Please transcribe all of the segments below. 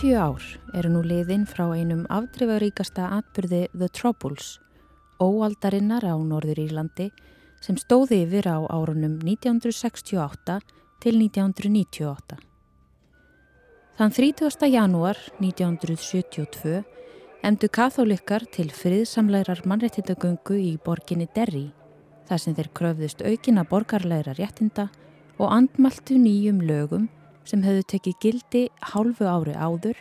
50 ár eru nú liðin frá einum afdrifaríkasta atbyrði The Troubles, óaldarinnar á Norður Írlandi sem stóði yfir á árunum 1968 til 1998. Þann 30. janúar 1972 emdu katholikar til friðsamleirar mannréttindagöngu í borginni Derry þar sem þeir kröfðust aukina borgarleira réttinda og andmaltu nýjum lögum sem hefðu tekið gildi hálfu ári áður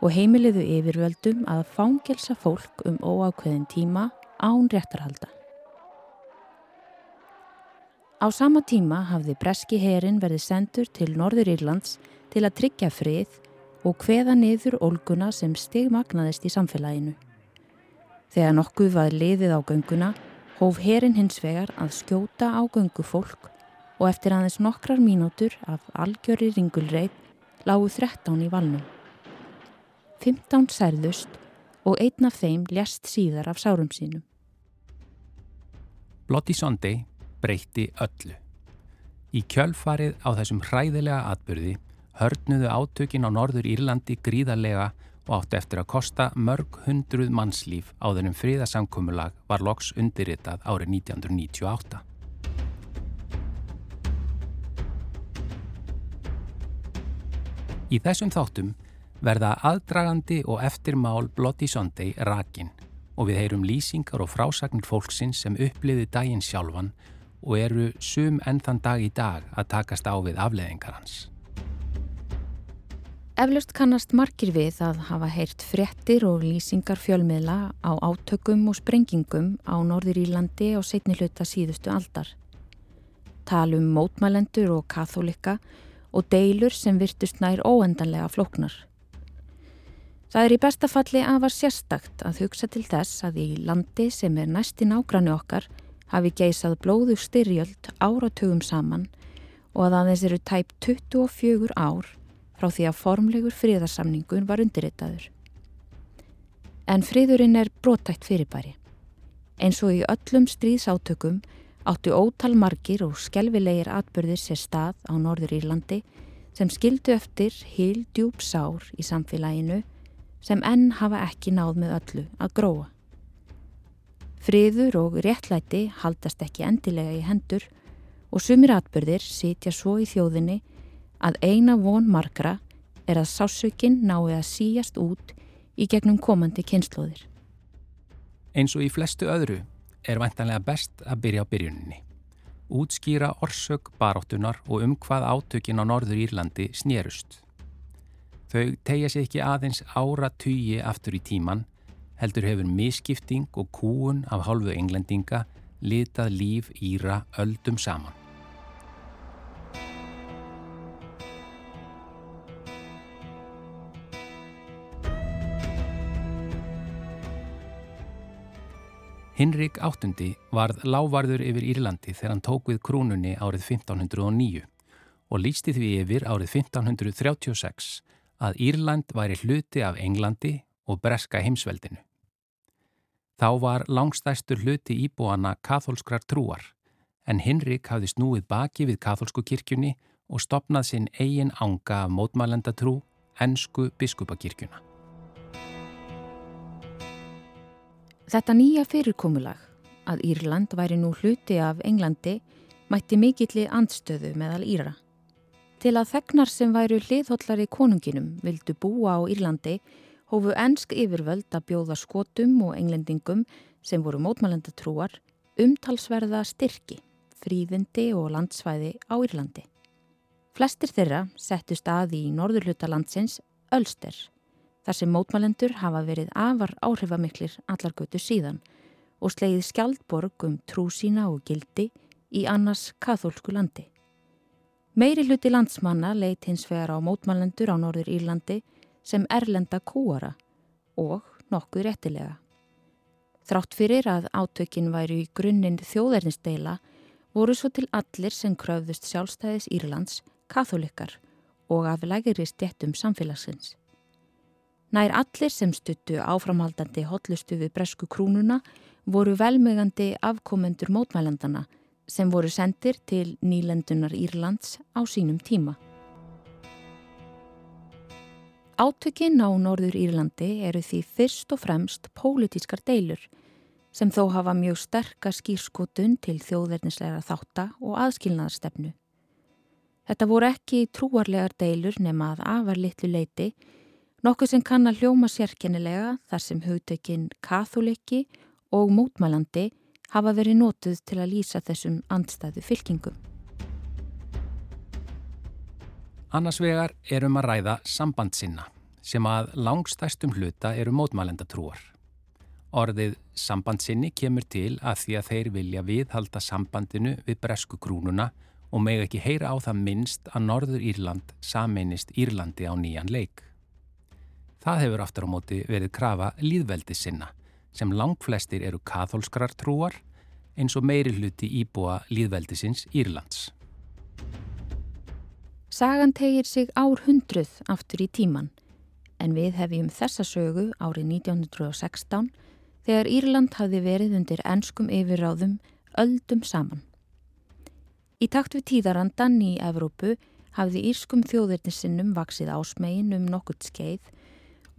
og heimiliðu yfirvöldum að fangelsa fólk um óákveðin tíma án réttarhalda. Á sama tíma hafði breski herin verið sendur til Norður Írlands til að tryggja frið og hveða niður ólguna sem stigmagnaðist í samfélaginu. Þegar nokkuð var liðið á gönguna hóf herin hins vegar að skjóta á göngufólk og eftir aðeins nokkrar mínútur af algjöri ringulreið lágu 13 í valnum. 15 særðust og einn af þeim lest síðar af sárum sínum. Bloody Sunday breytti öllu. Í kjölfarið á þessum hræðilega atbyrði hörnuðu átökin á Norður Írlandi gríðarlega og átti eftir að kosta mörg hundruð mannslíf á þennum fríðasamkumulag var loks undirritað árið 1998. Í þessum þáttum verða aðdragandi og eftirmál Bloody Sunday rakin og við heyrum lýsingar og frásagnir fólksins sem uppliði daginn sjálfan og eru sum enn þann dag í dag að takast á við afleðingar hans. Eflaust kannast margir við að hafa heyrt frettir og lýsingar fjölmiðla á átökum og sprengingum á Norður Írlandi á setni hluta síðustu aldar. Talum mótmælendur og katholika og deilur sem virtust nær óendanlega flóknar. Það er í bestafalli að var sérstakt að hugsa til þess að í landi sem er næst í nágrannu okkar hafi geisað blóðu styrjöld áratugum saman og að aðeins eru tæp 24 ár frá því að formlegur fríðarsamningun var undirritaður. En fríðurinn er brótækt fyrirbæri. Eins og í öllum stríðsátökum áttu ótal margir og skelvilegir atbyrðir sér stað á Norður Írlandi sem skildu eftir hil djúb sár í samfélaginu sem enn hafa ekki náð með öllu að gróa. Friður og réttlæti haldast ekki endilega í hendur og sumir atbyrðir sitja svo í þjóðinni að eina von margra er að sásökinn nái að síjast út í gegnum komandi kynnslóðir. Eins og í flestu öðru er vantanlega best að byrja á byrjuninni. Útskýra orsök baráttunar og um hvað átökin á Norður Írlandi snérust. Þau tegja sér ekki aðeins ára tugi aftur í tíman, heldur hefur miskipting og kúun af hálfu englendinga litað líf Íra öldum saman. Hinrik VIII varð lávarður yfir Írlandi þegar hann tók við krúnunni árið 1509 og lísti því yfir árið 1536 að Írland væri hluti af Englandi og breska heimsveldinu. Þá var langstæstur hluti íbúana katholskrar trúar en Hinrik hafði snúið baki við katholsku kirkjunni og stopnað sinn eigin ánga af mótmælendatrú, ennsku biskupakirkjuna. Þetta nýja fyrirkomulag að Írland væri nú hluti af Englandi mætti mikilli andstöðu meðal Íra. Til að þegnar sem væru hliðhóllar í konunginum vildu búa á Írlandi hófu ennsk yfirvöld að bjóða skotum og englendingum sem voru mótmælendatrúar umtalsverða styrki, fríðindi og landsvæði á Írlandi. Flestir þeirra settust að í norðurluta landsins Ölster þar sem mótmælendur hafa verið afar áhrifamiklir allargötu síðan og slegið skjaldborg um trú sína og gildi í annars kathólsku landi. Meiri hluti landsmanna leitt hins vegar á mótmælendur á Norður Írlandi sem erlenda kúara og nokkuð réttilega. Þrátt fyrir að átökin væri í grunninn þjóðernisdeila voru svo til allir sem kröfðust sjálfstæðis Írlands katholikar og af lægiri stjettum samfélagsins. Nær allir sem stuttu áframhaldandi hotlustu við bresku krúnuna voru velmegandi afkomendur mótmælandana sem voru sendir til nýlendunar Írlands á sínum tíma. Átökinn á Norður Írlandi eru því fyrst og fremst pólitískar deilur sem þó hafa mjög sterka skýrskotun til þjóðverðnisleira þátta og aðskilnaðarstefnu. Þetta voru ekki trúarlegar deilur nema að afar litlu leiti, nokkuð sem kann að hljóma sérkennilega þar sem hugtökinn katholiki og mótmælandi hafa verið nótuð til að lýsa þessum andstæðu fylkingum. Annars vegar erum að ræða samband sinna sem að langstæstum hluta eru mótmælendatrúar. Orðið sambandsinni kemur til að því að þeir vilja viðhalda sambandinu við bresku krúnuna og meg ekki heyra á það minnst að Norður Írland sameinist Írlandi á nýjan leik. Það hefur aftur á móti verið krafa líðveldi sinna sem langflestir eru katholskrar trúar eins og meiri hluti íbúa líðveldisins Írlands. Sagan tegir sig ár hundruð aftur í tíman en við hefjum þessa sögu árið 1916 þegar Írland hafði verið undir ennskum yfirráðum öldum saman. Í takt við tíðarandan í Evrópu hafði írskum þjóðirnisinnum vaksið ásmegin um nokkurt skeið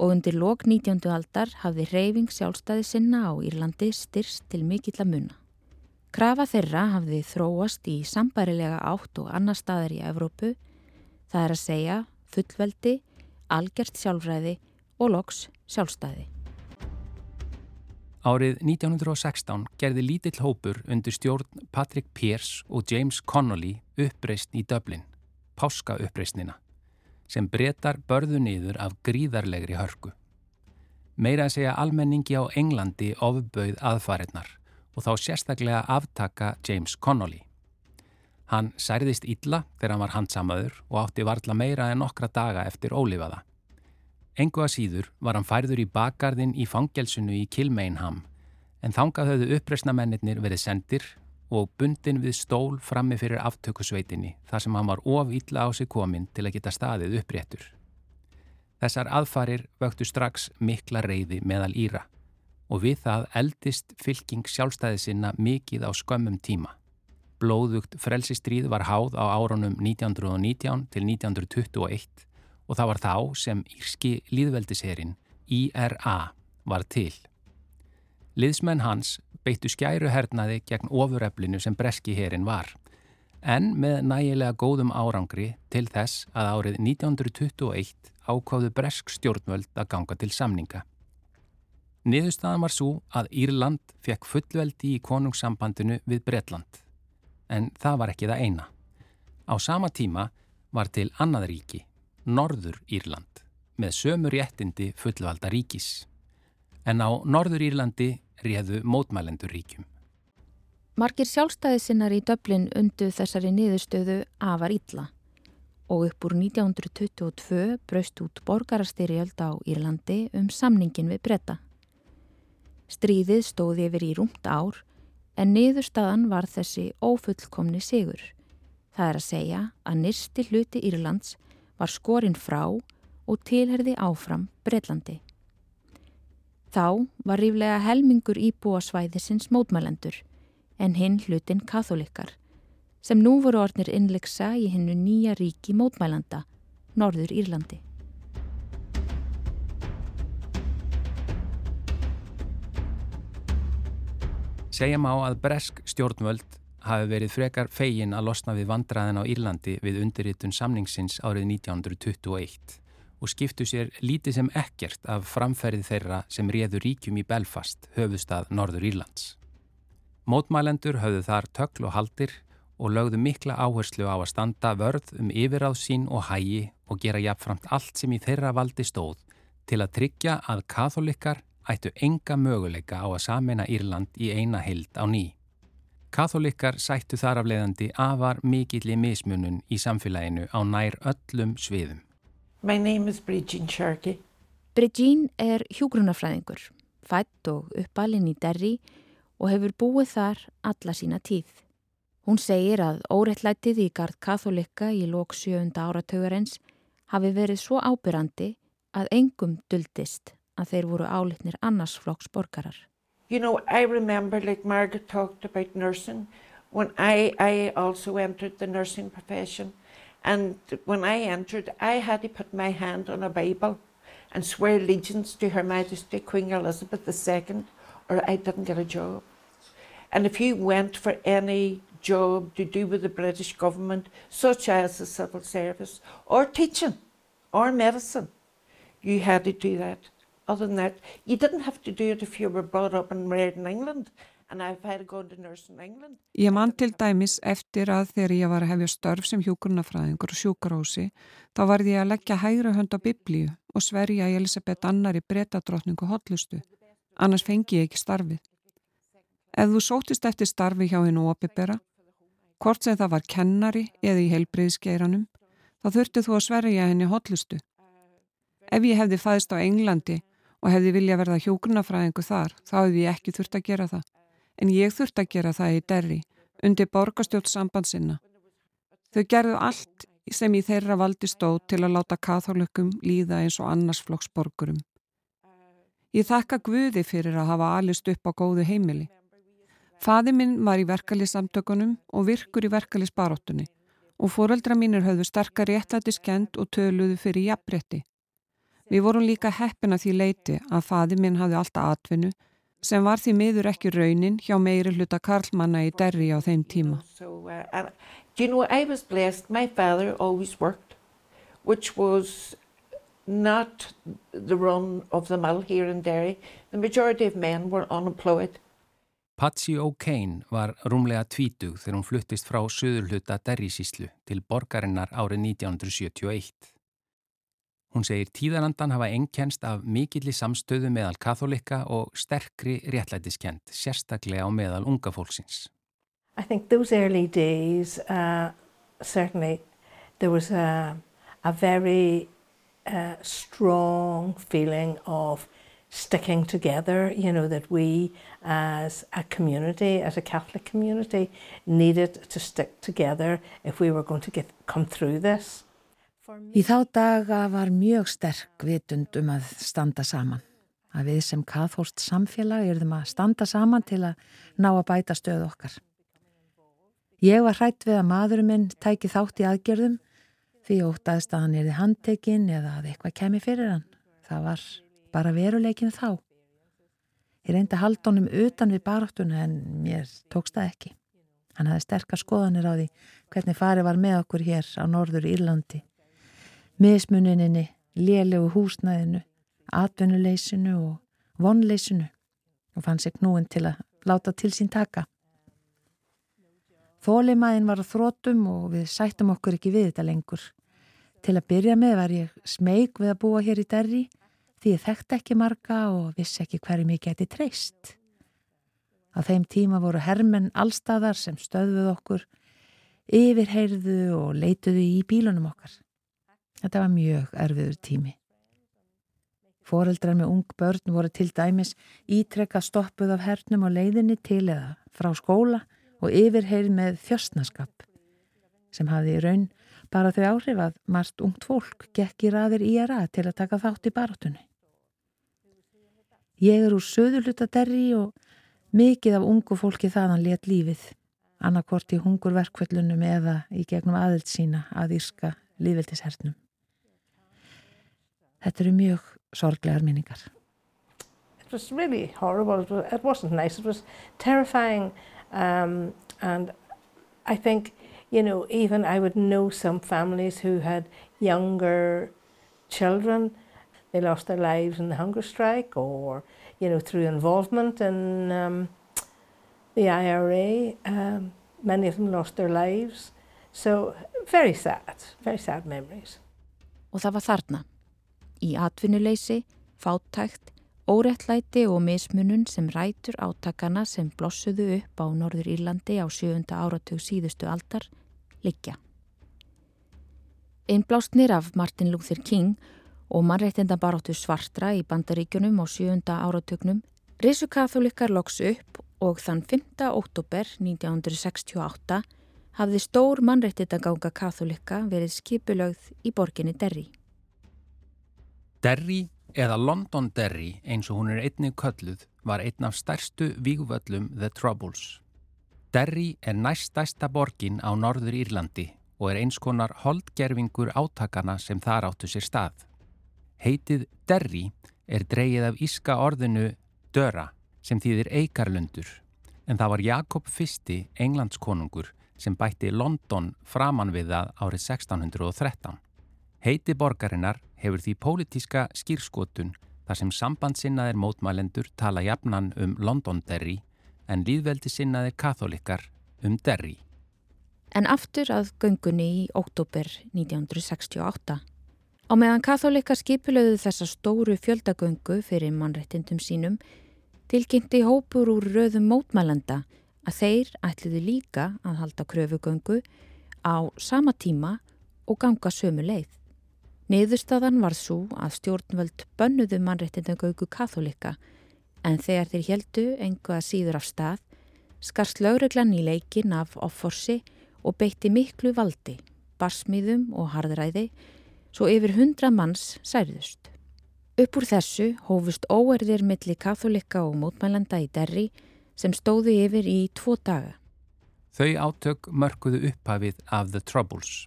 og undir lok 19. aldar hafði reyfing sjálfstæði sinna á Írlandi styrst til mikill að munna. Krafa þeirra hafði þróast í sambarilega átt og annar staðar í Evrópu Það er að segja fullveldi, algjört sjálfræði og loks sjálfstæði. Árið 1916 gerði lítill hópur undir stjórn Patrick Pearce og James Connolly uppreist í Dublin, páska uppreistnina, sem breytar börðu niður af gríðarlegri hörku. Meira að segja almenningi á Englandi ofbauð aðfarinnar og þá sérstaklega aftaka James Connolly. Hann særðist illa þegar hann var handsamaður og átti varla meira en nokkra daga eftir ólifaða. Engu að síður var hann færður í bakgarðin í fangelsinu í Kilmeinham en þangað höfðu uppreysnamennir verið sendir og bundin við stól frammi fyrir aftökusveitinni þar sem hann var of illa á sig komin til að geta staðið uppréttur. Þessar aðfarir vöktu strax mikla reyði meðal Íra og við það eldist fylking sjálfstæði sinna mikið á skömmum tíma. Blóðugt frelsistríð var háð á árunum 1919 til 1921 og það var þá sem Írski líðveldisherin IRA var til. Liðsmenn hans beittu skæru hernaði gegn ofureflinu sem breski herin var en með nægilega góðum árangri til þess að árið 1921 ákváðu bresk stjórnvöld að ganga til samninga. Niðurstaðan var svo að Írland fekk fullveldi í konungssambandinu við Bretland en það var ekki það eina. Á sama tíma var til annað ríki, Norður Írland, með sömur réttindi fullvalda ríkis. En á Norður Írlandi réðu mótmælendur ríkjum. Margir sjálfstæðisinnar í döblin undu þessari niðurstöðu afar illa og upp úr 1922 braust út borgarastyrjöld á Írlandi um samningin við bretta. Stríðið stóði yfir í rúmt ár en niðurstaðan var þessi ófullkomni sigur. Það er að segja að nýrsti hluti Írlands var skorinn frá og tilherði áfram Breitlandi. Þá var ríflega helmingur íbúa svæðisins mótmælendur en hinn hlutin katholikar sem nú voru ornir innleiksa í hennu nýja ríki mótmælanda, Norður Írlandi. Segja má að bresk stjórnvöld hafi verið frekar fegin að losna við vandraðin á Írlandi við undirritun samningsins árið 1921 og skiptu sér lítið sem ekkert af framferði þeirra sem réður ríkjum í Belfast, höfustad Norður Írlands. Mótmælendur höfðu þar tökl og haldir og lögðu mikla áherslu á að standa vörð um yfiráð sín og hægi og gera jafnframt allt sem í þeirra valdi stóð til að tryggja að katholikar ættu enga möguleika á að samena Írland í eina hild á ný. Katholikar sættu þar af leiðandi afar mikill í mismunun í samfélaginu á nær öllum sviðum. My name is Bridgine Sharkey. Bridgine er hjúgrunafræðingur, fætt og uppalinn í Derry og hefur búið þar alla sína tíð. Hún segir að órettlætið í gard katholika í lók sjöunda áratögarens hafi verið svo ábyrrandi að engum duldist að þeir voru álitnir annars flokks borgarar. You know, I remember like Margaret talked about nursing when I, I also entered the nursing profession and when I entered I had to put my hand on a Bible and swear allegiance to Her Majesty Queen Elizabeth II, or I didn't get a job. And if you went for any job to do with the British government, such as the civil service, or teaching, or medicine, you had to do that. Other than that, you didn't have to do it if you were brought up and reared in England. Ég mann til dæmis eftir að þegar ég var að hefja störf sem hjókurnafræðingur og sjúkarósi þá varði ég að leggja hægra hönd á biblíu og sverja Elisabeth annari breytadrottningu hotlustu. Annars fengi ég ekki starfið. Ef þú sótist eftir starfi hjá hennu opibera, hvort sem það var kennari eða í heilbreyðskeiranum, þá þurfti þú að sverja henni hotlustu. Ef ég hefði fæðist á Englandi og hefði vilja verða hjókurnafræðingu þar, þá hefði ég ekki þurft að gera það en ég þurfti að gera það í derri undir borgastjótt sambandsina. Þau gerðu allt sem í þeirra valdi stóð til að láta katholökum líða eins og annarsflokksborgurum. Ég þakka Guði fyrir að hafa alist upp á góðu heimili. Faði minn var í verkalisamtökunum og virkur í verkalisbaróttunni og fóreldra mínir höfðu sterkar réttlæti skend og töluðu fyrir jafnrétti. Við vorum líka heppina því leiti að faði minn hafði alltaf atvinnu sem var því miður ekki raunin hjá meiri hluta Karlmanna í derri á þeim tíma. So, uh, do you know, I was blessed, my father always worked, which was not the run of the mill here in Derry. The majority of men were unemployed. Patsy O'Kane var rúmlega tvítug þegar hún fluttist frá söðurhluta Derry-síslu til borgarinnar árið 1971. Hún segir tíðarandan hafa ennkjænst af mikilli samstöðu meðal katholika og sterkri réttlætiskend, sérstaklega á meðal unga fólksins. I think those early days, uh, certainly there was a, a very uh, strong feeling of sticking together, you know, that we as a community, as a Catholic community, needed to stick together if we were going to get, come through this. Í þá daga var mjög sterk vitund um að standa saman. Að við sem kathólst samfélag erum að standa saman til að ná að bæta stöð okkar. Ég var hrætt við að maðurum minn tæki þátt í aðgerðum því ótaðist að hann erði handtekinn eða að eitthvað kemi fyrir hann. Það var bara veruleikinu þá. Ég reyndi að halda honum utan við baráttuna en mér tókst það ekki. Hann hafði sterkar skoðanir á því hvernig farið var með okkur hér á norður Írlandi mismuninni, lélegu húsnæðinu, atvinnuleysinu og vonleysinu og fann sig knúin til að láta til sín taka. Þólimaðin var á þrótum og við sættum okkur ekki við þetta lengur. Til að byrja með var ég smeg við að búa hér í derri því ég þekkt ekki marga og vissi ekki hverju mikið geti treyst. Á þeim tíma voru hermenn allstaðar sem stöðuð okkur, yfirheyrðu og leituðu í bílunum okkar. Þetta var mjög erfiður tími. Fóreldrar með ung börn voru til dæmis ítrekka stoppuð af hernum á leiðinni til eða frá skóla og yfirheyrð með þjöstnaskap sem hafði í raun bara þau áhrif að margt ungt fólk gekk í raðir í að rað til að taka þátt í barátunni. Ég er úr söðurluta derri og mikið af ungu fólki þaðan let lífið, annarkort í hungurverkvöllunum eða í gegnum aðild sína að írska lífveldishernum. Þetta eru mjög sorglegar minningar. It was really horrible. It wasn't nice. It was terrifying. Um, and I think, you know, even I would know some families who had younger children. They lost their lives in the hunger strike or, you know, through involvement in um, the IRA. Um, many of them lost their lives. So very sad, very sad memories. Og það var þarna í atvinnuleysi, fátækt, órettlæti og mismunun sem rætur átakana sem blossuðu upp á Norður Írlandi á sjöunda áratug síðustu aldar, liggja. Einblásnir af Martin Luther King og mannreitinda baráttu svartra í bandaríkunum á sjöunda áratugnum risu katholikar loks upp og þann 5. óttúber 1968 hafði stór mannreittindaganga katholika verið skipulögð í borginni Derry. Derry eða London Derry eins og hún er einnig kölluð var einn af stærstu vígvöllum The Troubles. Derry er næststæsta borgin á Norður Írlandi og er eins konar holdgerfingur átakana sem þar áttu sér stað. Heitið Derry er dreyið af íska orðinu Döra sem þýðir eikarlundur en það var Jakob I englandskonungur sem bætti London framann við það árið 1613. Heiti borgarinnar hefur því pólitíska skýrskotun þar sem sambandsinnaðir mótmælendur tala jafnan um London-Derry en líðveldi sinnaðir katholikar um Derry. En aftur að göngunni í oktober 1968. Á meðan katholikar skipulöðu þessa stóru fjöldagöngu fyrir mannrettindum sínum tilkynnti hópur úr röðum mótmælenda að þeir ætliðu líka að halda kröfugöngu á sama tíma og ganga sömu leið. Niðurstaðan var svo að stjórnvöld bönnuðu mannrettindagöngu katholika en þegar þeir heldu enga síður af stað skarst lauruglan í leikin af offorsi og beitti miklu valdi, barsmiðum og harðræði svo yfir hundra manns særðust. Upp úr þessu hófust óerðir milli katholika og mótmælanda í derri sem stóðu yfir í tvo daga. Þau átök mörguðu upphafið af The Troubles.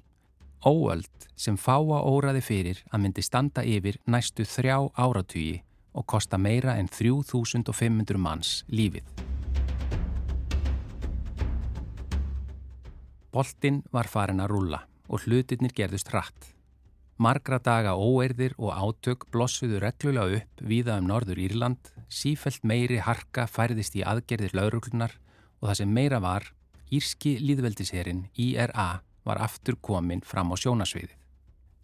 Óöld sem fáa óraði fyrir að myndi standa yfir næstu þrjá áratugi og kosta meira en 3500 manns lífið. Boltinn var farin að rúla og hlutirnir gerðust hratt. Margra daga óeirðir og átök blossuðu reglulega upp víða um Norður Írland, sífelt meiri harka færðist í aðgerðir lauruglunar og það sem meira var, Írski líðveldisherin IRA var aftur komin fram á sjónasviðið.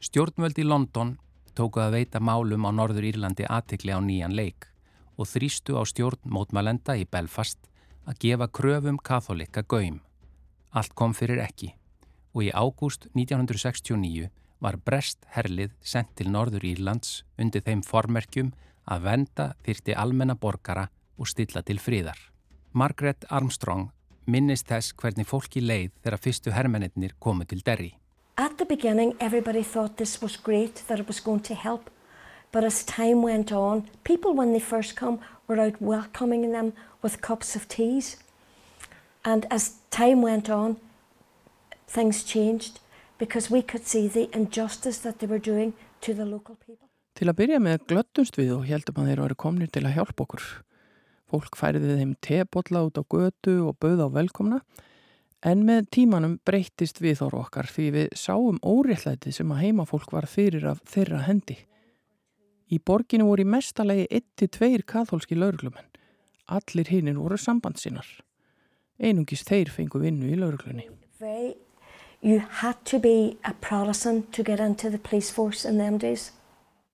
Stjórnvöld í London tókuð að veita málum á Norður Írlandi aðtikli á nýjan leik og þrýstu á stjórn mótmælenda í Belfast að gefa kröfum katholika gaum. Allt kom fyrir ekki og í ágúst 1969 var brest herlið sendt til Norður Írlands undir þeim formerkjum að venda þyrti almenna borgara og stilla til fríðar. Margaret Armstrong minnist þess hvernig fólki leið þegar fyrstu hermennir komu til Derry. At the beginning everybody thought this was great, that it was going to help. But as time went on, people when they first come were out welcoming them with cups of teas. And as time went on, things changed because we could see the injustice that they were doing to the local people. Til að byrja með glöttumst við og heldum að þeir eru komnir til að hjálpa okkur. Fólk færiði þeim tebotla út á götu og bauð á velkomna en með tímanum breyttist við þóru okkar því við sáum óréttlæti sem að heimafólk var fyrir af þeirra hendi. Í borginu voru í mestalegi 1-2 katholski lauruglumenn. Allir hinnir voru sambandsinnar. Einungis þeir fengu vinnu í lauruglunni. You had to be a Protestant to get into the police force in them days.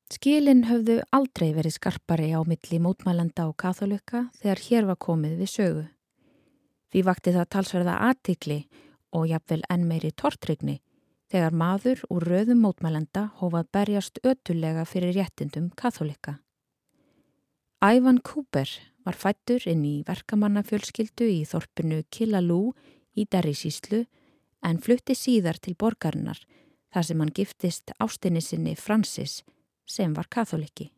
Skilin höfðu aldrei verið skarpari á milli mótmælanda og katholika þegar hér var komið við sögu. Því vakti það talsverða aðtikli og jafnvel enn meiri tortrygni þegar maður úr röðum mótmælanda hófað berjast ötulega fyrir réttindum katholika. Ævan Cooper var fættur inn í verkamannafjölskyldu í þorpinu Killalú í Derrisíslu en flutti síðar til borgarinnar þar sem hann giftist ástinni sinni Francis sem var katholiki.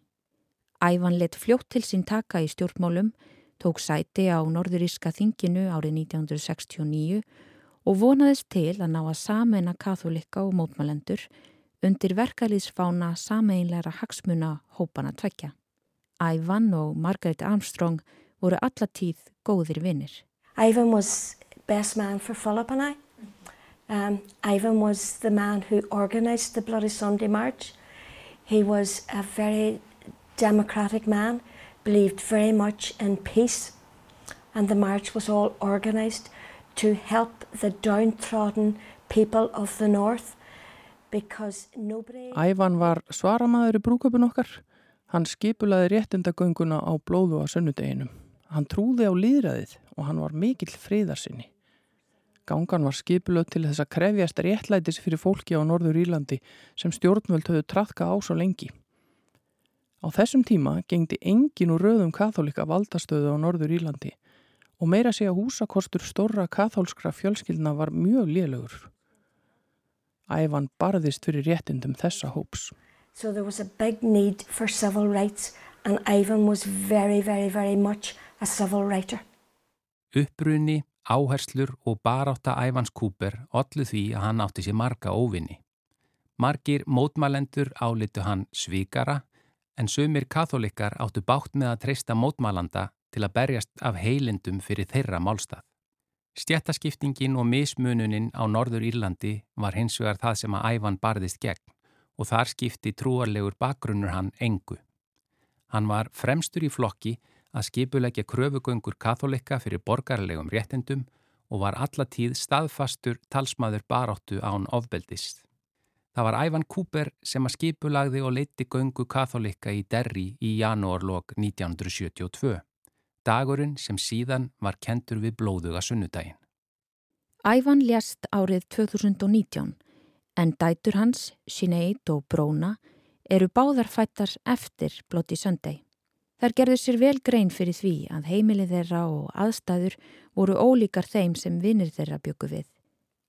Ævan let fljótt til sín taka í stjórnmálum, tók sæti á norðuríska þinginu árið 1969 og vonaðist til að ná að sameina katholika og mótmælendur undir verkalýsfána sameinleira hagsmuna hópana tvekja. Ævan og Margaret Armstrong voru allatíð góðir vinnir. Ivan was best man for Philip and I. Um, was the man who organised the Bloody Sunday March. He was a very democratic man, believed very much in peace, and the march was all organised to help the downtrodden people of the north because nobody... Ævan var svaramaður í brúköpun okkar. Hann skipulaði réttindagönguna á blóðu á sunnudeginum. Hann trúði á líðræðið og hann var mikill friðarsinni. Gangan var skipulöð til þess að krefjast réttlætis fyrir fólki á Norður Írlandi sem stjórnvöld höfðu trafka á svo lengi. Á þessum tíma gengdi engin úr röðum katholika valdastöðu á Norður Írlandi og meira sé að húsakostur stórra katholskra fjölskyldna var mjög liðlegur. Ævan barðist fyrir réttindum þessa hóps. So there was a big need for civil rights and Ivan was very, very, very much a civil writer. Upprunni Áherslur og barátta Ævans Kúper ollu því að hann átti sér marga óvinni. Margir mótmælendur álitu hann svíkara en sumir katholikar áttu bátt með að treysta mótmálanda til að berjast af heilindum fyrir þeirra málstað. Stjættaskiptingin og mismununin á Norður Írlandi var hins vegar það sem að æfan barðist gegn og þar skipti trúarlegur bakgrunnur hann engu. Hann var fremstur í flokki að skipulegja kröfugöngur katholika fyrir borgarlegum réttendum og var allatíð staðfastur talsmaður baráttu án ofbeldist. Það var Ævan Cooper sem að skipulagði og leiti göngu katholika í Derry í janúarlokk 1972 dagurinn sem síðan var kentur við blóðuga sunnudaginn. Ævan ljast árið 2019 en dætur hans, Sinead og Bróna, eru báðarfættar eftir Bloody Sunday. Þar gerðu sér vel grein fyrir því að heimilið þeirra og aðstæður voru ólíkar þeim sem vinnir þeirra byggu við.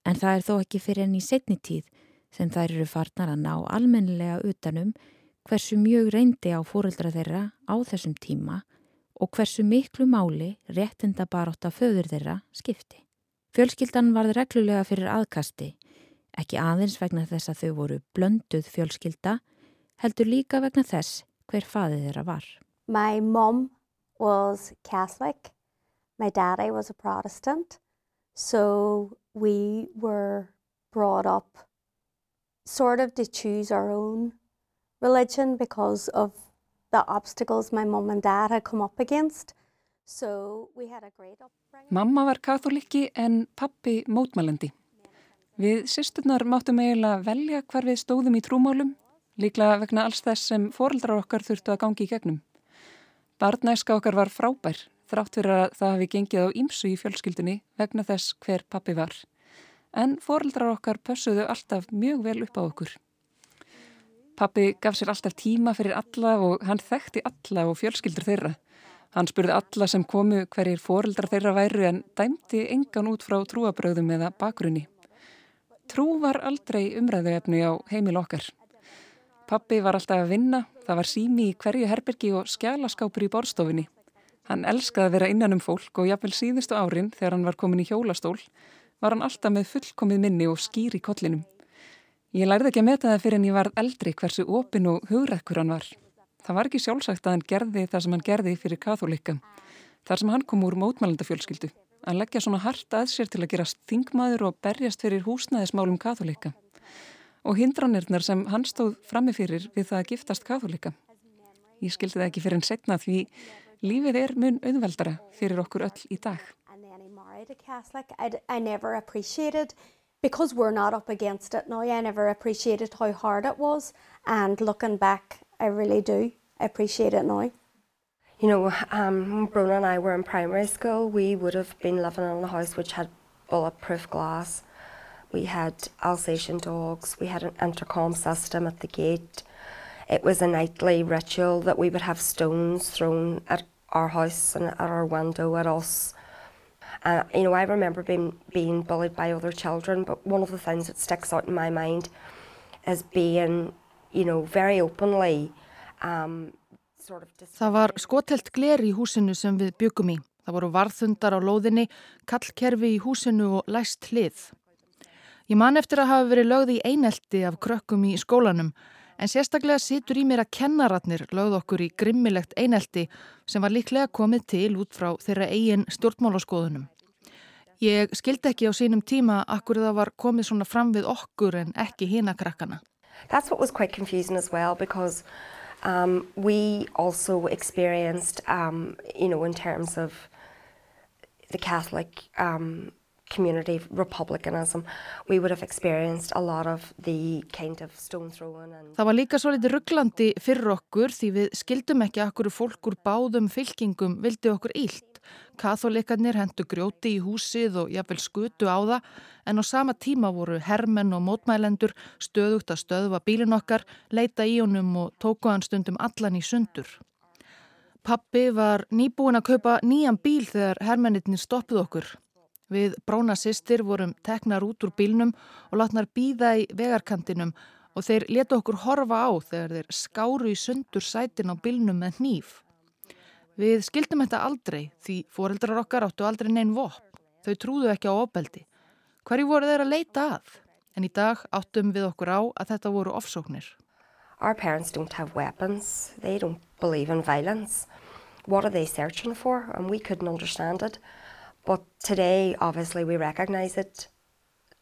En það er þó ekki fyrir enn í setni tíð sem þær eru farnar að ná almennilega utanum hversu mjög reyndi á fóreldra þeirra á þessum tíma og hversu miklu máli réttinda baróta föður þeirra skipti. Fjölskyldan varð reglulega fyrir aðkasti, ekki aðeins vegna þess að þau voru blönduð fjölskylda, heldur líka vegna þess hver faðið þeirra var. My mom was Catholic, my daddy was a Protestant, so we were brought up sort of to choose our own religion because of the obstacles my mom and dad had come up against. So we had a great upbringing. Mamma var katholikki en pappi mótmælandi. Við sýsturnar máttum eiginlega velja hvar við stóðum í trúmálum, líklega vegna alls þess sem foreldrar okkar þurftu að gangi í gegnum. Barnæska okkar var frábær, þrátt fyrir að það hafi gengið á ímsu í fjölskyldunni vegna þess hver pappi var. En foreldrar okkar pössuðu alltaf mjög vel upp á okkur. Pappi gaf sér alltaf tíma fyrir alla og hann þekkti alla og fjölskyldur þeirra. Hann spurði alla sem komu hverjir foreldrar þeirra væru en dæmti engan út frá trúabröðum eða bakgrunni. Trú var aldrei umræðuefni á heimil okkar. Pappi var alltaf að vinna, það var sími í hverju herbergi og skjálaskápur í borstofinni. Hann elskaði að vera innan um fólk og jafnvel síðustu árin þegar hann var komin í hjólastól var hann alltaf með fullkomið minni og skýr í kollinum. Ég lærði ekki að meta það fyrir en ég var eldri hversu opin og hugrækkur hann var. Það var ekki sjálfsagt að hann gerði það sem hann gerði fyrir katholika. Þar sem hann kom úr mótmælandafjölskyldu. Að leggja svona hart að sér til að gera stingmaður og berjast fyrir húsnæðismálum katholika. Og hindranirnar sem hann stóð frammifyrir við það að giftast katholika. Ég skildi það ekki fyrir en setna því lífið er mun auðveldara fyrir okkur öll í dag because we're not up against it now, I never appreciated how hard it was. And looking back, I really do appreciate it now. You know, um, Brona and I were in primary school, we would have been living in a house which had bulletproof glass. We had Alsatian dogs. We had an intercom system at the gate. It was a nightly ritual that we would have stones thrown at our house and at our window at us. Uh, you know, I remember being, being bullied by other children, but one of the things that sticks out in my mind is being, you know, very openly um, sort of... Það var skotelt gler í húsinu sem við byggum í. Það voru varðhundar á lóðinni, kallkerfi í húsinu og læst hlið. Ég man eftir að hafa verið lögð í einelti af krökkum í skólanum en sérstaklega situr í mér að kennaratnir lögð okkur í grimmilegt einelti sem var líklega komið til út frá þeirra eigin stjórnmálaskoðunum. Ég skildi ekki á sínum tíma akkur það var komið svona fram við okkur en ekki hina krakkana. That's what was quite confusing as well because um, we also experienced, um, you know, in terms of the Catholic um, community republicanism we would have experienced a lot of the kind of stone throwing Það var líka svo litið rugglandi fyrir okkur því við skildum ekki okkur fólk úr báðum fylkingum vildi okkur ílt. Katholikarnir hendu grjóti í húsið og jafnvel skutu á það en á sama tíma voru hermenn og mótmælendur stöðugt að stöðva bílin okkar, leita í honum og tóku hann stundum allan í sundur. Pappi var nýbúin að kaupa nýjan bíl þegar hermennitni stoppuð okkur. Við brána sýstir vorum teknar út úr bílnum og látnar býða í vegarkantinum og þeir letu okkur horfa á þegar þeir skáru í sundur sætin á bílnum með hníf. Við skildum þetta aldrei því foreldrar okkar áttu aldrei neinn vopn. Þau trúðu ekki á opeldi. Hverju voru þeir að leita að? En í dag áttum við okkur á að þetta voru ofsóknir. Our parents don't have weapons, they don't believe in violence. What are they searching for? And we couldn't understand it. But today, obviously, we recognise it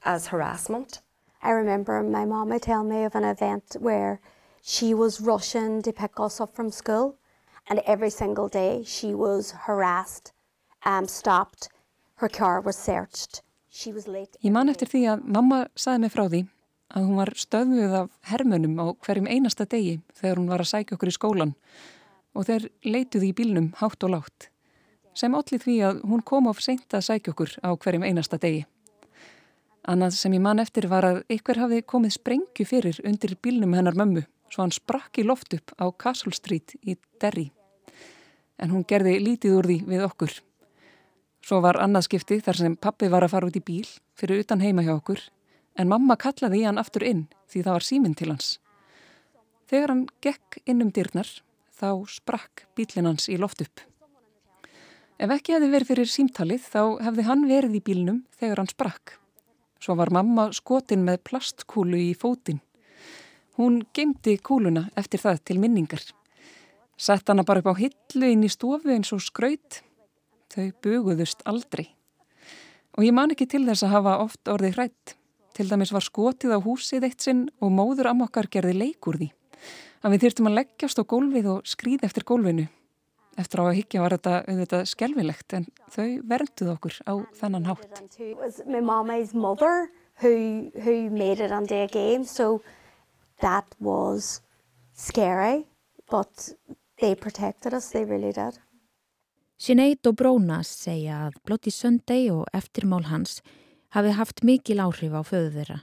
as harassment. I remember my mama telling me of an event where she was rushing to pick us up from school, and every single day she was harassed, um, stopped, her car was searched. She was late. Ég man eftir því að mamma saði mig frá því að hún var stöðuð af hermönum á hverjum einasta degi þegar hún var að sækja okkur í skólan og þeir leituði í bílnum hátt og látt sem allir því að hún kom of seint að sækja okkur á hverjum einasta degi. Annað sem ég man eftir var að ykkur hafði komið sprengju fyrir undir bílnum hennar mömmu svo hann sprakk í loft upp á Castle Street í Derry. En hún gerði lítið úr því við okkur. Svo var annað skipti þar sem pappi var að fara út í bíl fyrir utan heima hjá okkur en mamma kallaði í hann aftur inn því það var síminn til hans. Þegar hann gekk inn um dyrnar þá sprakk bílinn hans í loft upp. Ef ekki hefði verið fyrir símtalið þá hefði hann verið í bílnum þegar hann sprakk. Svo var mamma skotin með plastkúlu í fótinn. Hún gemdi kúluna eftir það til minningar. Sett hana bara upp á hillu inn í stofu eins og skraut. Þau buguðust aldrei. Og ég man ekki til þess að hafa oft orðið hrætt. Til dæmis var skotið á húsið eitt sinn og móður ammokkar gerði leikur því. Að við þyrtum að leggjast á gólfið og skrýð eftir gólfinu Eftir á að higgja var þetta auðvitað skelvilegt en þau vernduð okkur á þennan hátt. My mommy's mother who, who made it on day game so that was scary but they protected us, they really did. Sinead og Brónas segja að Bloody Sunday og eftirmál hans hafi haft mikil áhrif á föðu þeirra.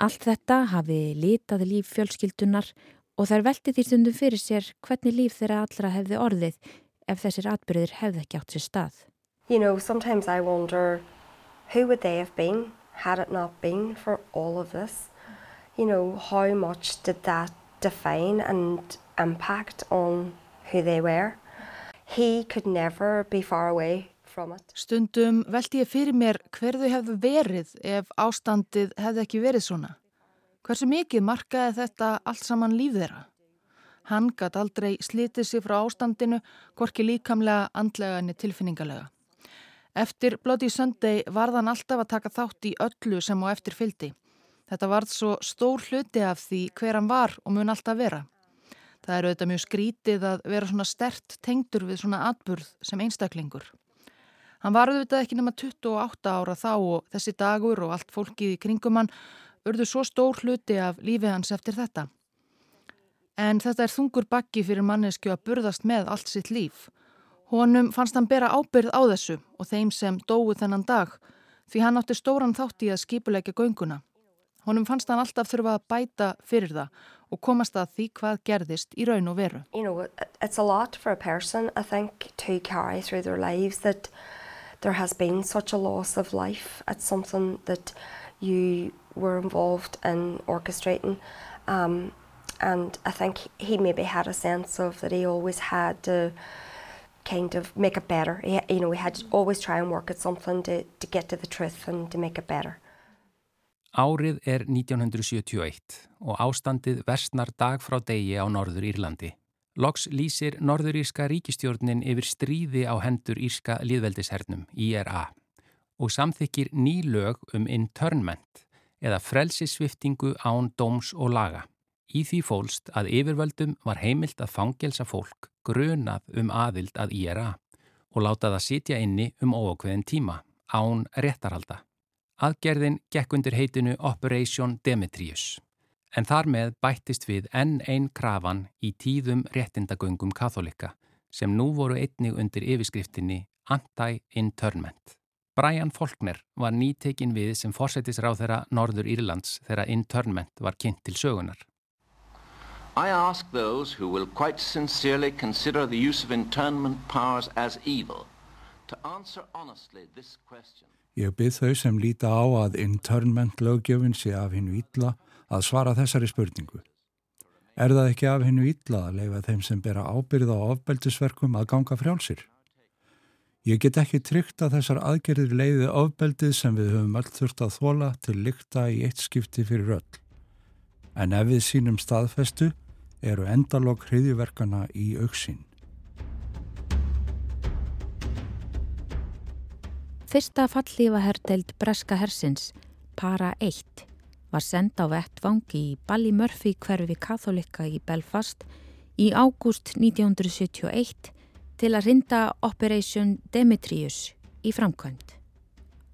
Allt þetta hafi litað líf fjölskyldunar og þær velti því stundum fyrir sér hvernig líf þeirra allra hefði orðið ef þessir atbyrðir hefði ekki átt sér stað. You know, sometimes I wonder who would they have been had it not been for all of this? You know, how much did that define and impact on who they were? He could never be far away from it. Stundum veldi ég fyrir mér hver þau hefðu verið ef ástandið hefði ekki verið svona. Hversu mikið markaði þetta allt saman líf þeirra? Hann gætt aldrei slitið sér frá ástandinu, hvorki líkamlega, andlega enni tilfinningalega. Eftir Bloody Sunday varð hann alltaf að taka þátt í öllu sem á eftir fyldi. Þetta varð svo stór hluti af því hver hann var og mun alltaf vera. Það er auðvitað mjög skrítið að vera svona stert tengdur við svona atburð sem einstaklingur. Hann var auðvitað ekki nema 28 ára þá og þessi dagur og allt fólkið í kringum hann urðu svo stór hluti af lífi hans eftir þetta. En þetta er þungur bakki fyrir mannesku að burðast með allt sitt líf. Honum fannst hann bera ábyrð á þessu og þeim sem dói þennan dag því hann átti stóran þátt í að skipuleika gönguna. Honum fannst hann alltaf þurfa að bæta fyrir það og komast að því hvað gerðist í raun og veru. You know, it's a lot for a person, I think, to carry through their lives that there has been such a loss of life. It's something that you were involved in orchestrating. Um, and I think he maybe had a sense of that he always had to kind of make it better. He, you know, he had to always try and work at something to, to get to the truth and to make it better. Árið er 1971 og ástandið versnar dag frá degi á Norður Írlandi. Loks lýsir Norður Írska ríkistjórnin yfir stríði á hendur Írska liðveldishernum, IRA, og samþykir ný lög um internment eða frelsisviftingu án dóms og laga. Í því fólst að yfirvöldum var heimilt að fangelsa fólk grunað um aðild að IRA og láta það sitja inni um óakveðin tíma, án réttarhalda. Aðgerðin gekk undir heitinu Operation Demetrius, en þar með bættist við enn einn krafan í tíðum réttindagöngum katholika sem nú voru einnig undir yfirskriftinni Anti-Internment. Brian Faulkner var nýtekin við sem fórsetisráð þeirra Norður Írlands þegar internment var kynnt til sögunar. I ask those who will quite sincerely consider the use of internment powers as evil to answer honestly this question. Ég byrð þau sem líta á að internment lögjöfin sé af hennu ítla að svara þessari spurningu. Er það ekki af hennu ítla að leifa þeim sem bera ábyrða á ofbeldisverkum að ganga frjálsir? Ég get ekki tryggt að þessar aðgerðir leiði ofbeldið sem við höfum öll þurft að þóla til lykta í eitt skipti fyrir öll. En ef við sínum staðfestu eru endalokk hriðjuverkana í auksinn. Fyrsta fallífa herdeild Breska hersins, Para 1, var senda á vettvangi í Ballymurphy hverfi katholika í Belfast í ágúst 1971 til að rinda Operation Demetrius í framkvæmt.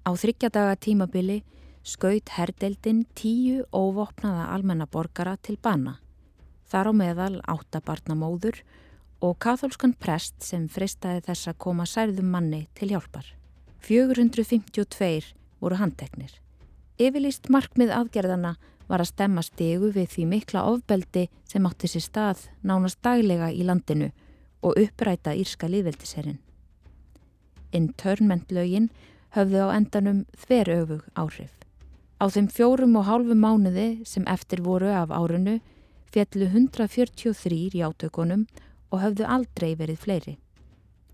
Á þryggjadaga tímabili skaut herdeildin tíu óvopnaða almenna borgara til bana. Þar á meðal áttabarnamóður og katholskan prest sem fristaði þess að koma særðum manni til hjálpar. 452 voru handteknir. Yfirlýst markmið aðgerðana var að stemma stegu við því mikla ofbeldi sem átti sér stað nánast daglega í landinu og uppræta írska líðveldiserinn. Internment lögin höfðu á endanum þveröfug áhrif. Á þeim fjórum og hálfu mánuði sem eftir voru af árunu fjallu 143 í átökunum og höfðu aldrei verið fleiri.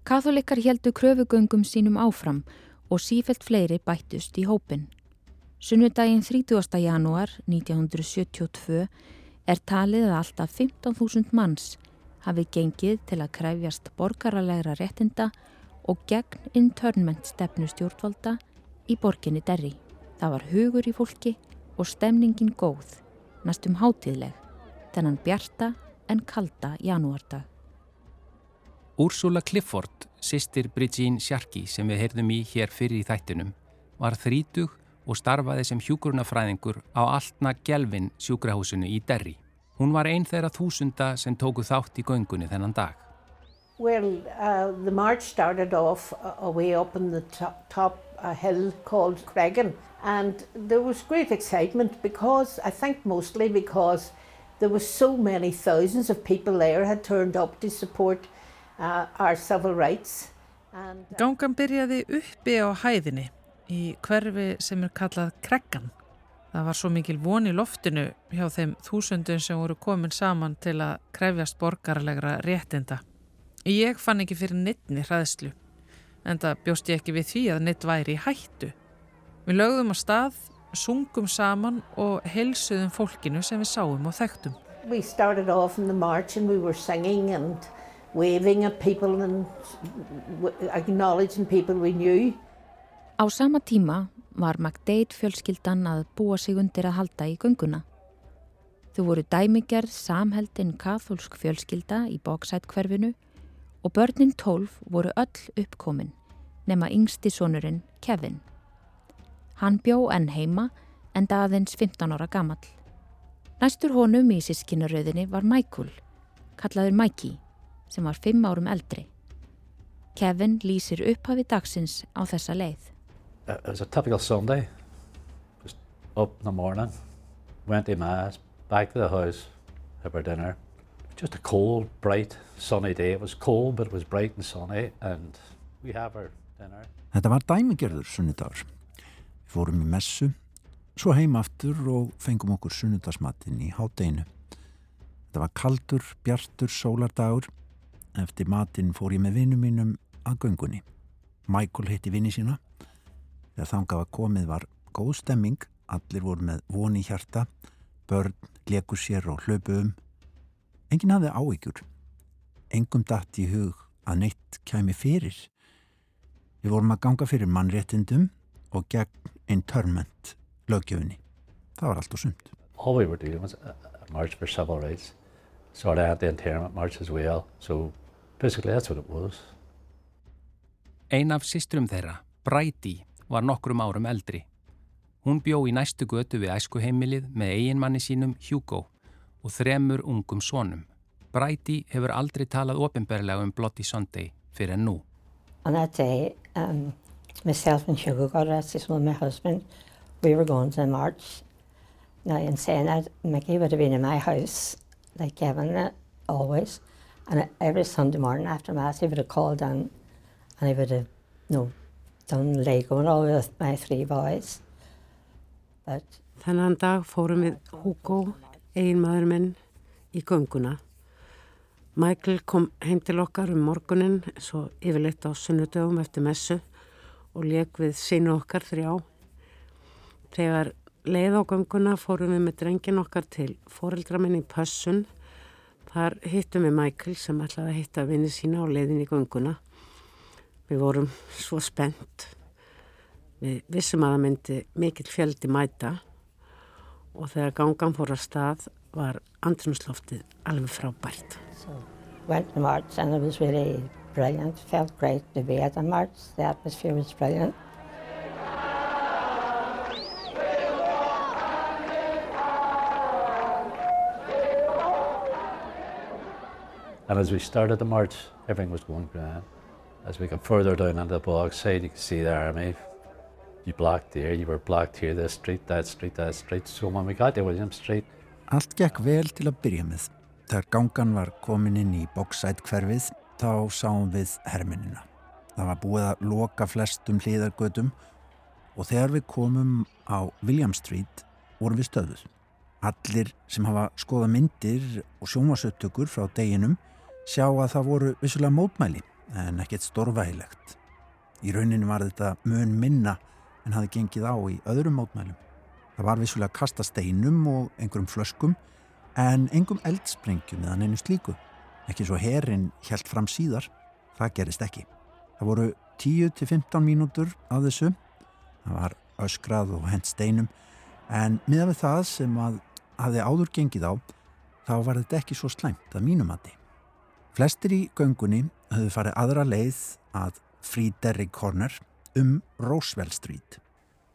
Katholikar heldu kröfugöngum sínum áfram og sífelt fleiri bættust í hópin. Sunnudaginn 30. janúar 1972 er talið að alltaf 15.000 manns hafi gengið til að kræfjast borgaralegra réttinda og gegn internment stefnu stjórnvalda í borginni Derri. Það var hugur í fólki og stemningin góð, næstum hátíðleg, þennan bjarta en kalda janúardag. Úrsula Clifford, sýstir Bridgín Sjarki sem við heyrðum í hér fyrir í þættinum, var þrítug og starfaði sem hjúgrunafræðingur á Altna Gjelvin sjúkrahúsinu í Derri. Hún var einn þeirra þúsunda sem tóku þátt í göngunni þennan dag. Well, uh, the march started off uh, away up in the top, top uh, hill called Cregan and there was great excitement because, I think mostly because there was so many thousands of people there had turned up to support uh, our civil rights. And, uh, Gangan byrjaði uppi á hæðinni í hverfi sem er kallað Kreggan. Það var svo mikil von í loftinu hjá þeim þúsundun sem voru komin saman til að krefjast borgarlegra réttinda. Ég fann ekki fyrir nittni hraðslu, en það bjóst ég ekki við því að nitt væri í hættu. Við lögðum á stað, sungum saman og helsuðum fólkinu sem við sáum og þekktum. We started off in the march and we were singing and waving at people and acknowledging people we knew. Á sama tíma var McDade fjölskyldan að búa sig undir að halda í gönguna. Þau voru dæmigerð samheldin katholsk fjölskylda í bóksætkverfinu og börnin tólf voru öll uppkomin nema yngsti sonurinn Kevin. Hann bjó enn heima en daðins 15 ára gammal. Næstur honum í sískinaröðinni var Michael, kallaður Mikey sem var fimm árum eldri. Kevin lýsir upphafi dagsins á þessa leið. It was a typical Sunday. Just up in the morning, went to mass, back to the house, have our dinner. Just a cold, bright, sunny day. It was cold, but it was bright and sunny, and we have our dinner. Þetta var dæmigerður sunnudagur. Fórum í messu, svo heim aftur og fengum okkur sunnudagsmatinn í hátdeinu. Þetta var kaldur, bjartur, sólardagur Eftir matinn fór ég með vinnum mínum að göngunni. Michael hitti vinni sína. Þegar þangað að komið var góð stemming, allir voru með voni hjarta, börn, leku sér og hlöpu um. Engin hafði áíkjur. Engum dætt í hug að neitt kæmi fyrir. Við vorum að ganga fyrir mannréttindum og gegn internment lögjöfunni. Það var allt og sumt. All we were doing was a march for civil rights. So I had the internment march as well. So Basically that's what it was. Ein af sístrum þeirra, Bræti, var nokkrum árum eldri. Hún bjó í næstu götu við æskuheimilið með eiginmanni sínum Hugo og þremur ungum sonum. Bræti hefur aldrei talað ofinberlega um Bloody Sunday fyrir en nú. On that day, um, myself and got arrested with my husband. We were going to the march. Now, in saying that, Mickey would have been in my house, like Kevin, always. And every Sunday morning after Mass, he would have called down and he would have, you know, done Lego and all with my three boys. But Þennan dag fórum við Hugo, einmaður minn, í gönguna. Michael kom heim til okkar um morgunin, svo yfirleitt á sunnudögum eftir messu og leik við sínu okkar þrjá. Þegar leið á gönguna fórum við með drengin okkar til foreldra minn í Pössun Þar hittum við Michael sem ætlaði að hitta vinni sína á leiðin í gunguna. Við vorum svo spennt. Við vissum að það myndi mikill fjöldi mæta og þegar gangan fór að stað var andrumsloftið alveg frábært. So, went to march and it was really brilliant. Felt great to be at the march. The atmosphere was brilliant. And as we started the march, everything was going grand. As we got further down into the bog side, you could see the army. You blocked there, you were blocked here, this street, that street, that street. So when we got to William Street... Allt gekk vel til að byrja með. Þegar gangan var komin inn í Bogside hverfið, þá sáum við herminina. Það var búið að loka flestum hlýðargötum og þegar við komum á William Street vorum við stöðuð. Allir sem hafa skoða myndir og sjómasöttökur frá deginum sjá að það voru vissulega mótmæli en ekkert stórvægilegt. Í rauninu var þetta mun minna en hafi gengið á í öðrum mótmælum. Það var vissulega að kasta steinum og einhverjum flöskum en engum eldsprengjum eða neinu slíku. Ekki svo herin helt fram síðar, það gerist ekki. Það voru 10-15 mínútur af þessu, það var öskrað og hent steinum en miða við það sem að hafi áður gengið á, þá var þetta ekki svo slæmt að mínumati. Flestir í göngunni höfðu farið aðra leið að Free Derrick Corner um Roosevelt Street.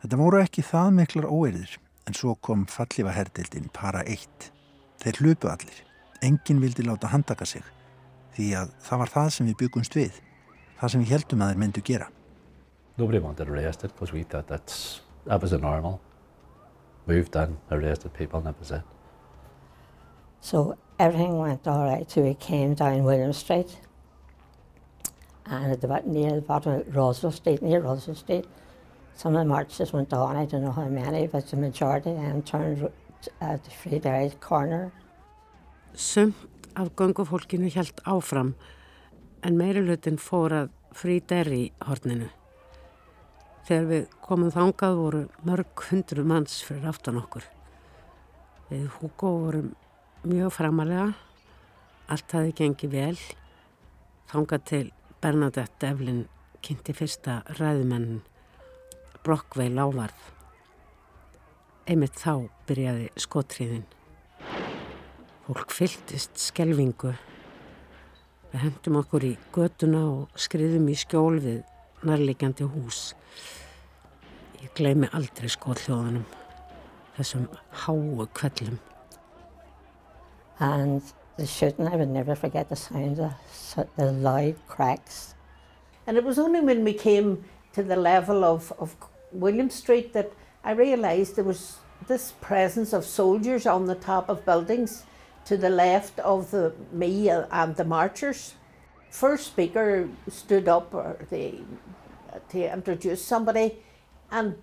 Þetta voru ekki það miklar óeirðir en svo kom fallifa herdildin para eitt. Þeir hlupu allir. Engin vildi láta handaka sig því að það var það sem við byggumst við. Það sem við heldum að þeir myndu gera. Nobody wanted arrested because we thought that's, that was a normal. Moved in, arrested people and that was it. So everything went all right so we came down William Street. And at the, near the bottom of Roswell Street, near Roswell Street, some of the marches went on, I don't know how many, but the majority then turned uh, to Friedberry Corner. Sumt af göngufólkinu hjælt áfram en meirilutin fór að Friedberry horninu. Þegar við komum þangað voru mörg hundru manns fyrir aftan okkur. Við Hugo vorum mjög framalega, allt hafi gengið vel, þangað til Bernadette Devlin kynnti fyrsta ræðumennin Brockway lávarð. Einmitt þá byrjaði skotriðin. Fólk fylltist skelvingu. Við hendum okkur í götuna og skriðum í skjól við nærlegjandi hús. Ég gleymi aldrei skólljóðunum, þessum háu kvellum. And the shooting, I would never forget the sound of the loud cracks. And it was only when we came to the level of, of William Street that I realised there was this presence of soldiers on the top of buildings to the left of the me and the marchers. First speaker stood up or they, to introduce somebody and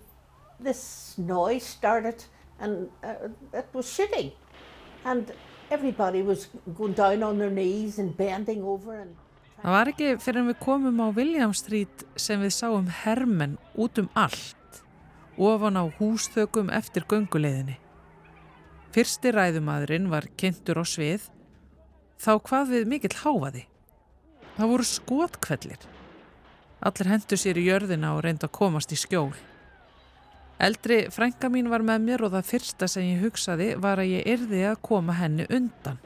this noise started and uh, it was shooting. And everybody was going down on their knees and bending over and Það var ekki fyrir við komum á William Street sem við sáum hermenn út um allt, ofan á húsþökum eftir gönguleiðinni. Fyrsti ræðumadurinn var kynntur á svið, þá hvað við mikill háfaði. Það voru skotkvellir. Allir hendur sér í jörðina og reynda að komast í skjól. Eldri frænka mín var með mér og það fyrsta sem ég hugsaði var að ég yrði að koma henni undan.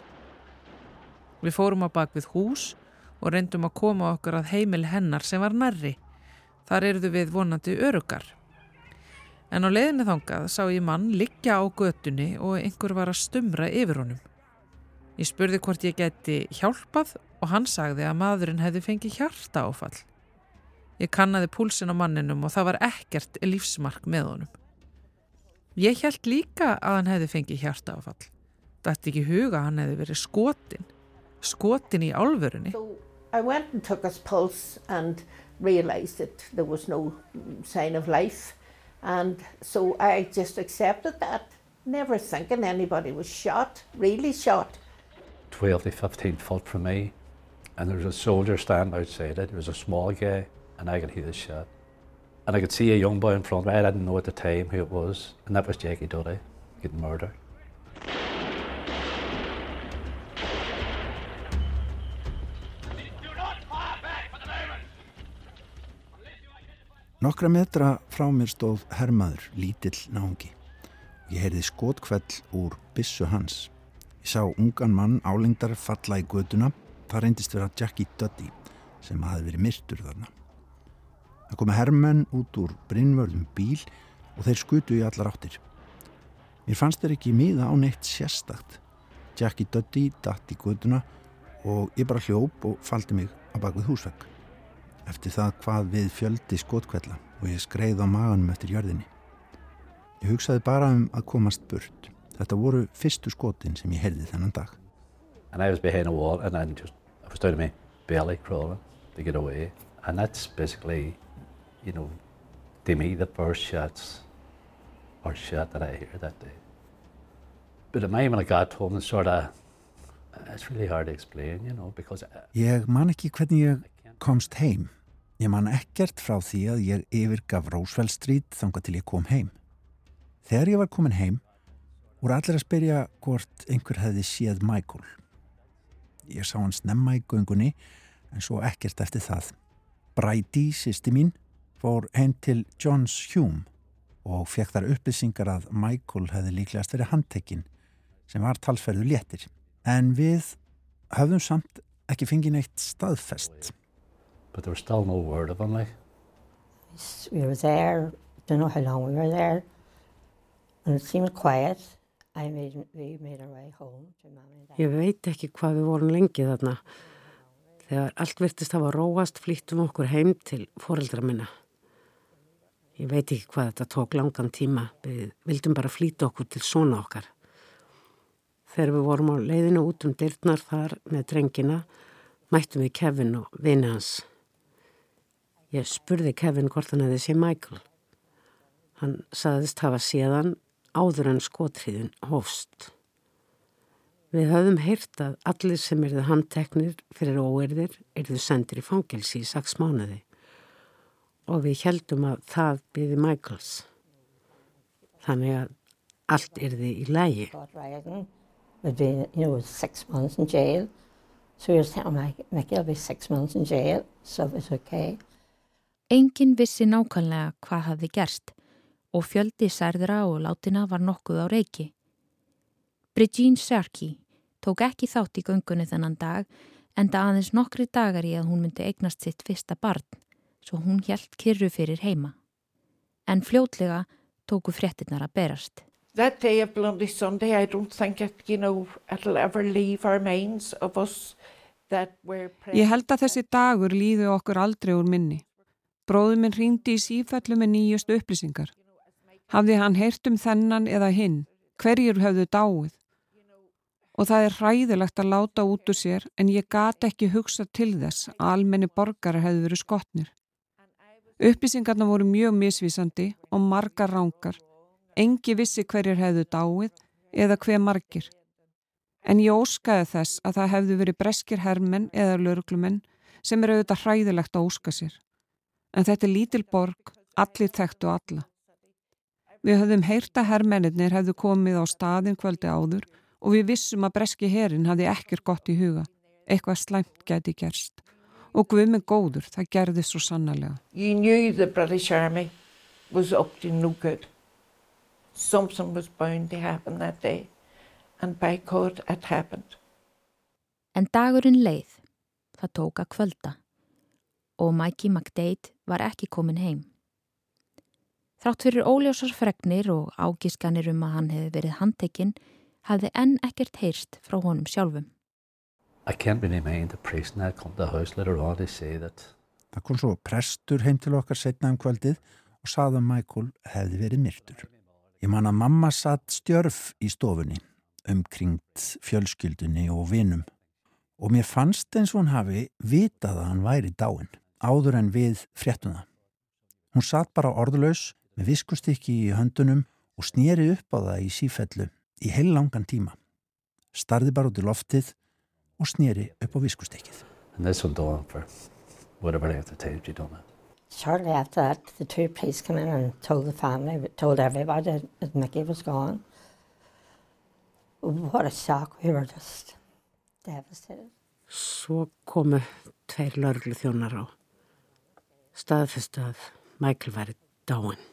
Við fórum á bakvið hús og reyndum að koma okkur að heimil hennar sem var nærri. Þar eruðu við vonandi örugar. En á leiðinni þangað sá ég mann liggja á götunni og einhver var að stumra yfir honum. Ég spurði hvort ég geti hjálpað og hann sagði að maðurinn hefði fengið hjarta áfall. Ég kannaði púlsin á manninum og það var ekkert lífsmark með honum. Ég held líka að hann hefði fengið hjarta áfall. Þetta ekki huga hann hefði verið skotin. Skotin í álverunni. So I went and took his pulse and realised that there was no sign of life. And so I just accepted that, never thinking anybody was shot, really shot. 12 to 15 foot from me, and there was a soldier standing outside it. It was a small guy, and I could hear the shot. And I could see a young boy in front of me. I didn't know at the time who it was, and that was Jackie Duddy getting murdered. Nokkra metra frá mér stóð hermaður, lítill náungi. Ég heyrði skotkvell úr bissu hans. Ég sá ungan mann álengdar falla í göduna. Það reyndist vera Jackie Duddy sem hafi verið myrtur þarna. Það komi hermenn út úr brinnvörðum bíl og þeir skutu í allar áttir. Mér fannst þeir ekki miða á neitt sérstakt. Jackie Duddy datt í göduna og ég bara hljóp og faldi mig á bakvið húsvegg eftir það hvað við fjöldi skotkvella og ég skreið á maganum eftir jörðinni. Ég hugsaði bara um að komast burt. Þetta voru fyrstu skotin sem ég heyrði þennan dag. And I was behind a wall and then just, I was down to my belly crawling to get away. And that's basically, you know, to me the first shots or shot that I hear that day. But at my when I got home and sort of, it's really hard to explain, you know, because... Ég man ekki hvernig ég komst heim. Ég man ekkert frá því að ég yfirgaf Roosevelt Street þanga til ég kom heim. Þegar ég var komin heim voru allir að spyrja hvort einhver hefði séð Michael. Ég sá hann snemma í göngunni en svo ekkert eftir það. Brædi, sýsti mín, fór heim til Johns Hume og fekk þar upplýsingar að Michael hefði líklegast verið handtekinn sem var talsferðu léttir. En við höfðum samt ekki fengið neitt staðfest but there was still no word of him like. We were there, don't know how long we were there, and it seemed quiet. I made, we made our way home to mommy and dad. Ég veit ekki hvað við vorum lengið þarna. Þegar allt virtist hafa róast flýttum okkur heim til foreldra minna. Ég veit ekki hvað þetta tók langan tíma. Við vildum bara flýta okkur til svona okkar. Þegar við vorum á leiðinu út um dyrtnar þar með drengina, mættum við Kevin og vini hans. Ég spurði Kevin hvort hann hefði séð Michael. Hann saðist hafa séðan áður en skotriðin hófst. Við höfðum heyrt að allir sem erðu handteknir fyrir óerðir erðu sendir í fangelsi í saks mánuði og við heldum að það byrði Michaels. Þannig að allt erði í lægi. So we were saying, Mickey will be six months in jail, so it was okay. Engin vissi nákvæmlega hvað hafði gerst og fjöldi særðra og látina var nokkuð á reiki. Brigitte Sharkey tók ekki þátt í göngunni þennan dag en það aðeins nokkri dagar í að hún myndi eignast sitt fyrsta barn svo hún hjælt kyrru fyrir heima. En fljótlega tóku fréttinnar að berast. That day of Bloody Sunday I don't think it, you know, it'll ever leave our minds of us that were... Ég held að þessi dagur líðu okkur aldrei úr minni. Bróður minn ringdi í sífellu með nýjust upplýsingar. Hafði hann heyrt um þennan eða hinn, hverjur höfðu dáið. Og það er hræðilegt að láta út úr sér en ég gati ekki hugsa til þess að almenni borgara hefðu verið skotnir. Upplýsingarna voru mjög misvísandi og margar rángar. Engi vissi hverjur hefðu dáið eða hver margir. En ég óskaði þess að það hefðu verið breskir hermenn eða löglumenn sem er auðvitað hræðilegt að óska sér. En þetta er lítil borg, allir þekktu alla. Við höfðum heyrta herrmennir hefðu komið á staðin kvöldi áður og við vissum að breski herin hafði ekkert gott í huga. Eitthvað slæmt geti gerst. Og Guð með góður, það gerði svo sannarlega. You knew the British Army was up to no good. Something was bound to happen that day. And by God it happened. En dagurinn leið. Það tók að kvölda og Mikey McDade var ekki komin heim. Þrátt fyrir óljósar fregnir og ágískanir um að hann hefði verið handtekinn hafði enn ekkert heyrst frá honum sjálfum. Það kom svo prestur heim til okkar setna um kvöldið og saði að Michael hefði verið myrtur. Ég man að mamma satt stjörf í stofunni, umkringt fjölskyldunni og vinum og mér fannst eins og hann hafi vitað að hann væri dáin áður en við fréttum það. Hún satt bara orðlaus með viskustykki í höndunum og snýri upp á það í sífellu í heil langan tíma. Starði bara út í loftið og snýri upp á viskustykkið. Shortly after that, the two police came in and told the family, told everybody that Mickey was gone. What a shock, we were just devastated. Svo komu tveir lörglu þjónar á staðfestu að Michael væri dáin.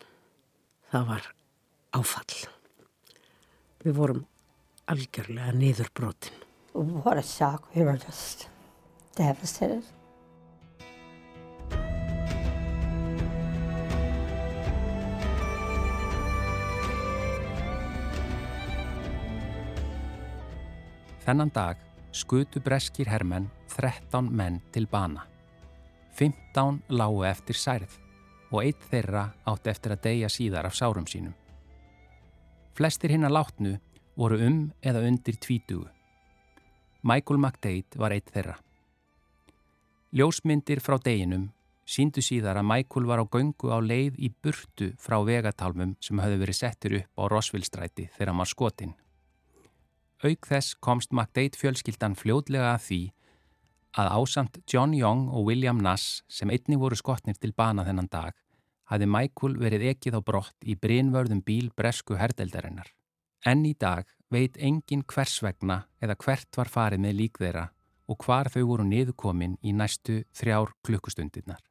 Það var áfall. Við vorum algjörlega niður brotin. What a shock. We were just devastated. Þennan dag skutu breskir hermenn 13 menn til bana. 15 lágu eftir særð og eitt þeirra átti eftir að deyja síðar af sárum sínum. Flestir hinn að látnu voru um eða undir tvítugu. Michael McDade var eitt þeirra. Ljósmyndir frá deginum síndu síðar að Michael var á göngu á leið í burtu frá vegatálmum sem höfðu verið settur upp á Rosvillstræti þegar hann var skotinn. Auk þess komst McDade fjölskyldan fljóðlega að því að ásamt John Young og William Nass sem einni voru skotnir til bana þennan dag hafði Michael verið ekið á brott í brinvörðum bíl bresku herdeldarinnar. Enn í dag veit engin hvers vegna eða hvert var farið með lík þeirra og hvar þau voru niðurkomin í næstu þrjár klukkustundirnar.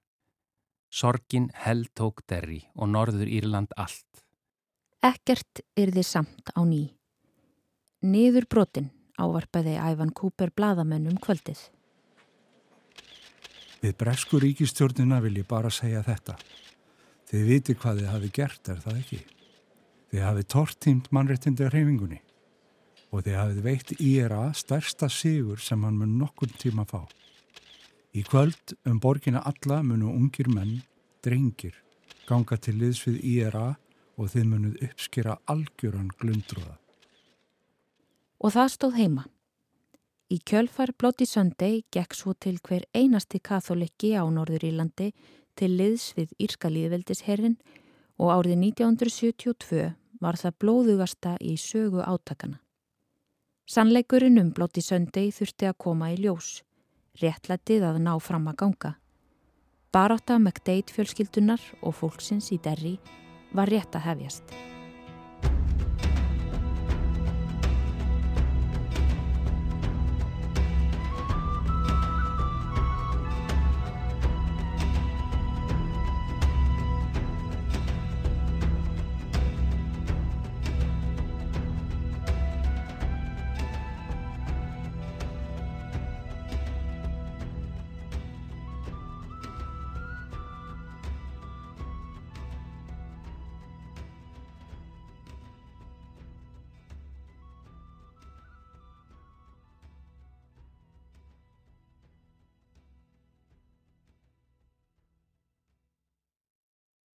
Sorgin held tók derri og norður Írland allt. Ekkert er þið samt á ný. Niður brotin ávarpaði Ævan Cooper bladamennum kvöldið. Við bresku ríkistjórnina vil ég bara segja þetta. Þið viti hvað þið hafi gert, er það ekki? Þið hafi tortímt mannréttindi reyfingunni og þið hafið veitt IRA stærsta sigur sem hann mun nokkur tíma fá. Í kvöld um borgina alla munu ungir menn, drengir, ganga til liðs við IRA og þið munuð uppskera algjöran glundrúða og það stóð heima. Í kjölfar Bloody Sunday gekk svo til hver einasti katholikki á Norður Írlandi til liðs við Írska líðveldisherrin og árið 1972 var það blóðugasta í sögu átakana. Sannleikurinn um Bloody Sunday þurfti að koma í ljós, réttlætið að ná fram að ganga. Baráta McDade fjölskyldunar og fólksins í derri var rétt að hefjast.